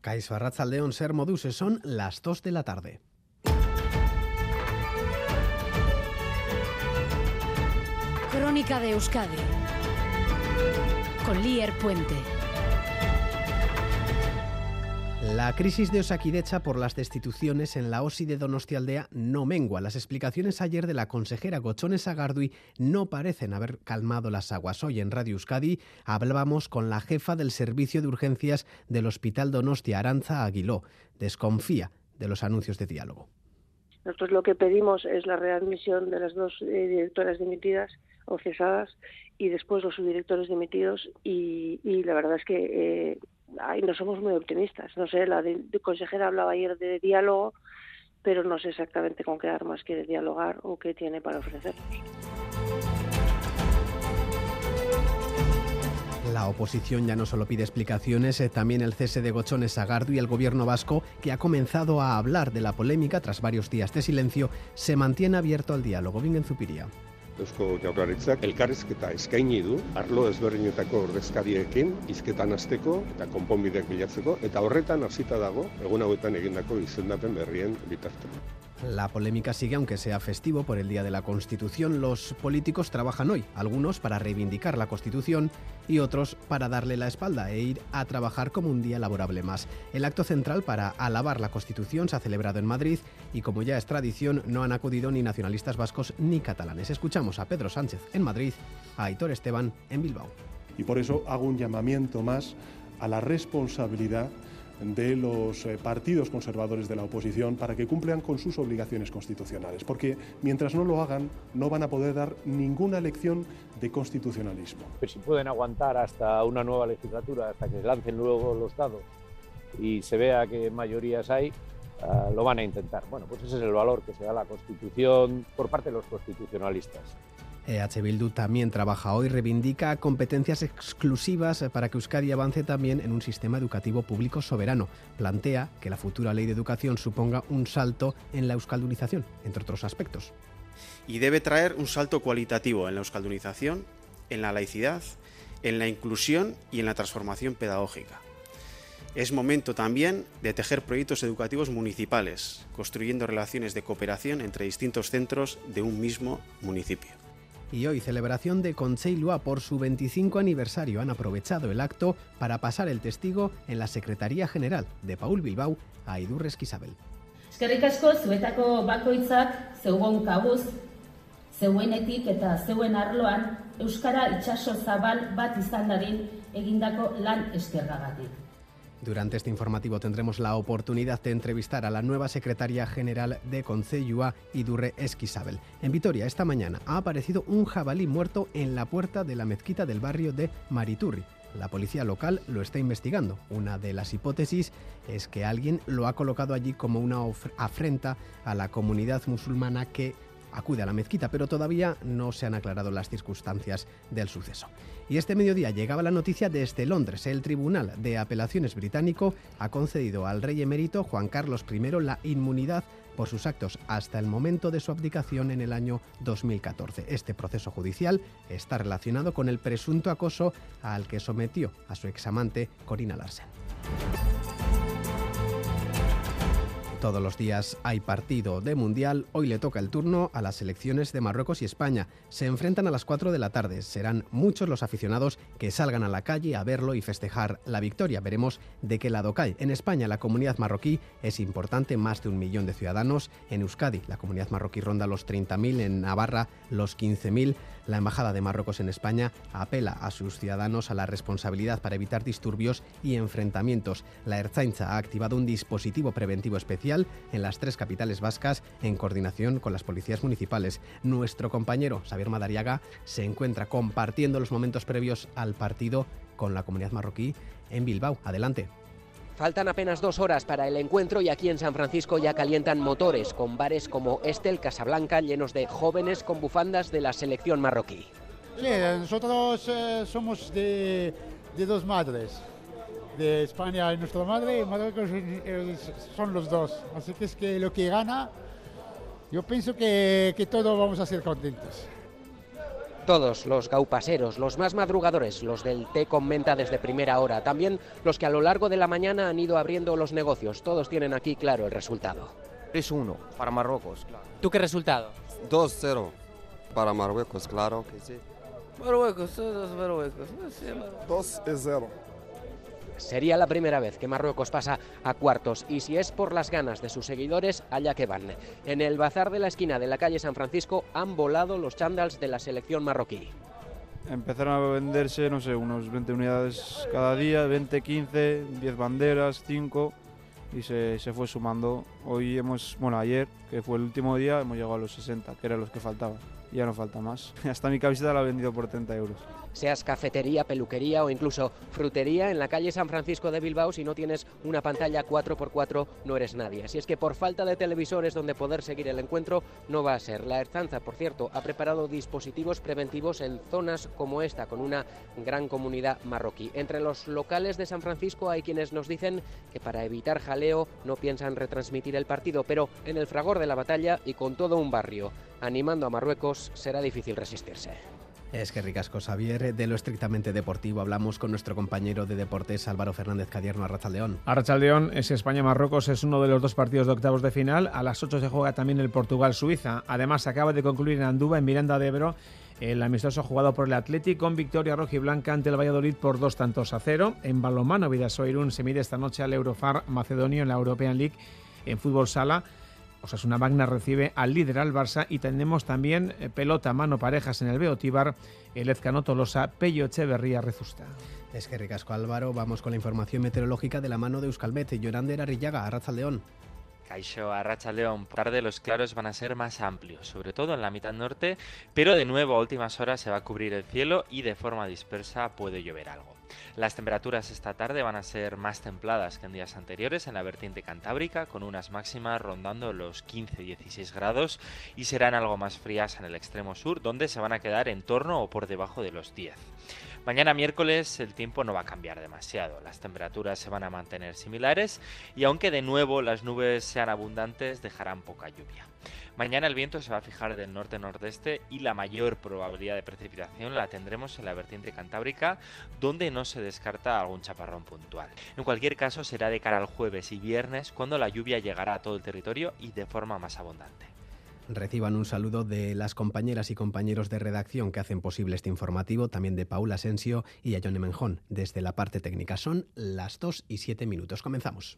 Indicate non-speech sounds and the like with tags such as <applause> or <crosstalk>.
Caiso Arratzaldeón Ser Moduse son las 2 de la tarde. Crónica de Euskadi con Lier Puente. La crisis de Osakidecha por las destituciones en la OSI de Donostialdea no mengua. Las explicaciones ayer de la consejera Gochones Agardui no parecen haber calmado las aguas. Hoy en Radio Euskadi hablábamos con la jefa del servicio de urgencias del Hospital Donostia, Aranza Aguiló. Desconfía de los anuncios de diálogo. Nosotros lo que pedimos es la readmisión de las dos eh, directoras dimitidas o cesadas y después los subdirectores dimitidos y, la verdad es que eh, no somos muy optimistas. No sé, la consejera hablaba ayer de diálogo, pero no sé exactamente con qué armas quiere dialogar o qué tiene para ofrecernos. La oposición ya no solo pide explicaciones, eh, también el cese de Gochones Sagardo y el gobierno vasco, que ha comenzado a hablar de la polémica tras varios días de silencio, se mantiene abierto al diálogo. Vingen Zupiría. Eusko Jaurlaritzak elkarrizketa eskaini du arlo ezberdinetako ordezkariekin hizketan hasteko eta konponbideak bilatzeko eta horretan hasita dago egun hauetan egindako izendapen berrien bitarteko. La polémica sigue aunque sea festivo por el Día de la Constitución. Los políticos trabajan hoy, algunos para reivindicar la Constitución y otros para darle la espalda e ir a trabajar como un día laborable más. El acto central para alabar la Constitución se ha celebrado en Madrid y como ya es tradición no han acudido ni nacionalistas vascos ni catalanes. Escuchamos a Pedro Sánchez en Madrid, a Aitor Esteban en Bilbao. Y por eso hago un llamamiento más a la responsabilidad de los eh, partidos conservadores de la oposición para que cumplan con sus obligaciones constitucionales, porque mientras no lo hagan no van a poder dar ninguna lección de constitucionalismo. Pues si pueden aguantar hasta una nueva legislatura, hasta que lancen luego los dados y se vea qué mayorías hay, ah, lo van a intentar. Bueno, pues ese es el valor que se da a la Constitución por parte de los constitucionalistas. EH Bildu también trabaja hoy, reivindica competencias exclusivas para que Euskadi avance también en un sistema educativo público soberano. Plantea que la futura ley de educación suponga un salto en la euskaldunización, entre otros aspectos. Y debe traer un salto cualitativo en la euskaldunización, en la laicidad, en la inclusión y en la transformación pedagógica. Es momento también de tejer proyectos educativos municipales, construyendo relaciones de cooperación entre distintos centros de un mismo municipio y hoy celebración de Concheilua por su 25 aniversario. Han aprovechado el acto para pasar el testigo en la Secretaría General de Paul Bilbao a Idurres Isabel. Eskerrik asko zuetako bakoitzak zeugon kabuz, zeuenetik eta zeuen arloan. Durante este informativo tendremos la oportunidad de entrevistar a la nueva secretaria general de Conceyua, Idurre Esquisabel. En Vitoria, esta mañana, ha aparecido un jabalí muerto en la puerta de la mezquita del barrio de Mariturri. La policía local lo está investigando. Una de las hipótesis es que alguien lo ha colocado allí como una afrenta a la comunidad musulmana que acude a la mezquita, pero todavía no se han aclarado las circunstancias del suceso. Y este mediodía llegaba la noticia desde Londres. El Tribunal de Apelaciones británico ha concedido al rey emérito Juan Carlos I la inmunidad por sus actos hasta el momento de su abdicación en el año 2014. Este proceso judicial está relacionado con el presunto acoso al que sometió a su examante Corina Larsen. Todos los días hay partido de Mundial. Hoy le toca el turno a las selecciones de Marruecos y España. Se enfrentan a las 4 de la tarde. Serán muchos los aficionados que salgan a la calle a verlo y festejar la victoria. Veremos de qué lado cae. En España la comunidad marroquí es importante, más de un millón de ciudadanos. En Euskadi la comunidad marroquí ronda los 30.000, en Navarra los 15.000. La Embajada de Marruecos en España apela a sus ciudadanos a la responsabilidad para evitar disturbios y enfrentamientos. La Erzainza ha activado un dispositivo preventivo especial en las tres capitales vascas en coordinación con las policías municipales. Nuestro compañero Xavier Madariaga se encuentra compartiendo los momentos previos al partido con la comunidad marroquí en Bilbao. Adelante. Faltan apenas dos horas para el encuentro y aquí en San Francisco ya calientan motores con bares como este, el Casablanca, llenos de jóvenes con bufandas de la selección marroquí. Sí, nosotros eh, somos de, dos madres. De España y nuestra madre y Marruecos son los dos. Así que es que lo que gana, yo pienso que, que todos vamos a ser contentos. Todos los gaupaseros, los más madrugadores, los del té con menta desde primera hora, también los que a lo largo de la mañana han ido abriendo los negocios, todos tienen aquí claro el resultado. 3-1 para Marruecos. Claro. ¿Tú qué resultado? 2-0 para Marruecos, claro que sí. Marruecos, todos Marruecos. 2-0. Sería la primera vez que Marruecos pasa a cuartos y si es por las ganas de sus seguidores, allá que van. En el bazar de la esquina de la calle San Francisco han volado los chándals de la selección marroquí. Empezaron a venderse, no sé, unos 20 unidades cada día, 20, 15, 10 banderas, 5 y se, se, fue sumando. Hoy hemos, bueno, ayer, que fue el último día, hemos llegado a los 60, que eran los que faltaban. Ya no falta más. <laughs> Hasta mi camiseta la he vendido por 30 euros. Seas cafetería, peluquería o incluso frutería en la calle San Francisco de Bilbao, si no tienes una pantalla 4x4 no eres nadie. Así es que por falta de televisores donde poder seguir el encuentro no va a ser. La Erzanza, por cierto, ha preparado dispositivos preventivos en zonas como esta, con una gran comunidad marroquí. Entre los locales de San Francisco hay quienes nos dicen que para evitar jaleo no piensan retransmitir el partido, pero en el fragor de la batalla y con todo un barrio animando a Marruecos será difícil resistirse. Es que ricasco, Xavier. De lo estrictamente deportivo hablamos con nuestro compañero de deportes Álvaro Fernández Cadierno, Arrachaldeón. Arrachaldeón es España-Marruecos, es uno de los dos partidos de octavos de final. A las 8 se juega también el Portugal-Suiza. Además, acaba de concluir en Andúba, en Miranda de Ebro, el amistoso jugado por el Atlético con victoria rojiblanca ante el Valladolid por dos tantos a cero. En balonmano, Vidasoirún se mide esta noche al Eurofar Macedonio en la European League en fútbol sala. Osasuna Magna recibe al líder al Barça y tenemos también pelota mano parejas en el Beotíbar, el Ezcano Tolosa, Pello Echeverría Rezusta. Es que ricasco Álvaro, vamos con la información meteorológica de la mano de Euskalmet, Yorander Arrillaga, Arraza León. Caixo a Racha León, tarde los claros van a ser más amplios, sobre todo en la mitad norte, pero de nuevo a últimas horas se va a cubrir el cielo y de forma dispersa puede llover algo. Las temperaturas esta tarde van a ser más templadas que en días anteriores en la vertiente cantábrica, con unas máximas rondando los 15-16 grados y serán algo más frías en el extremo sur, donde se van a quedar en torno o por debajo de los 10. Mañana miércoles el tiempo no va a cambiar demasiado, las temperaturas se van a mantener similares y aunque de nuevo las nubes sean abundantes dejarán poca lluvia. Mañana el viento se va a fijar del norte-nordeste y la mayor probabilidad de precipitación la tendremos en la vertiente cantábrica, donde no se descarta algún chaparrón puntual. En cualquier caso será de cara al jueves y viernes cuando la lluvia llegará a todo el territorio y de forma más abundante. Reciban un saludo de las compañeras y compañeros de redacción que hacen posible este informativo, también de Paula Asensio y a Johnny Menjón desde la parte técnica. Son las 2 y 7 minutos. Comenzamos.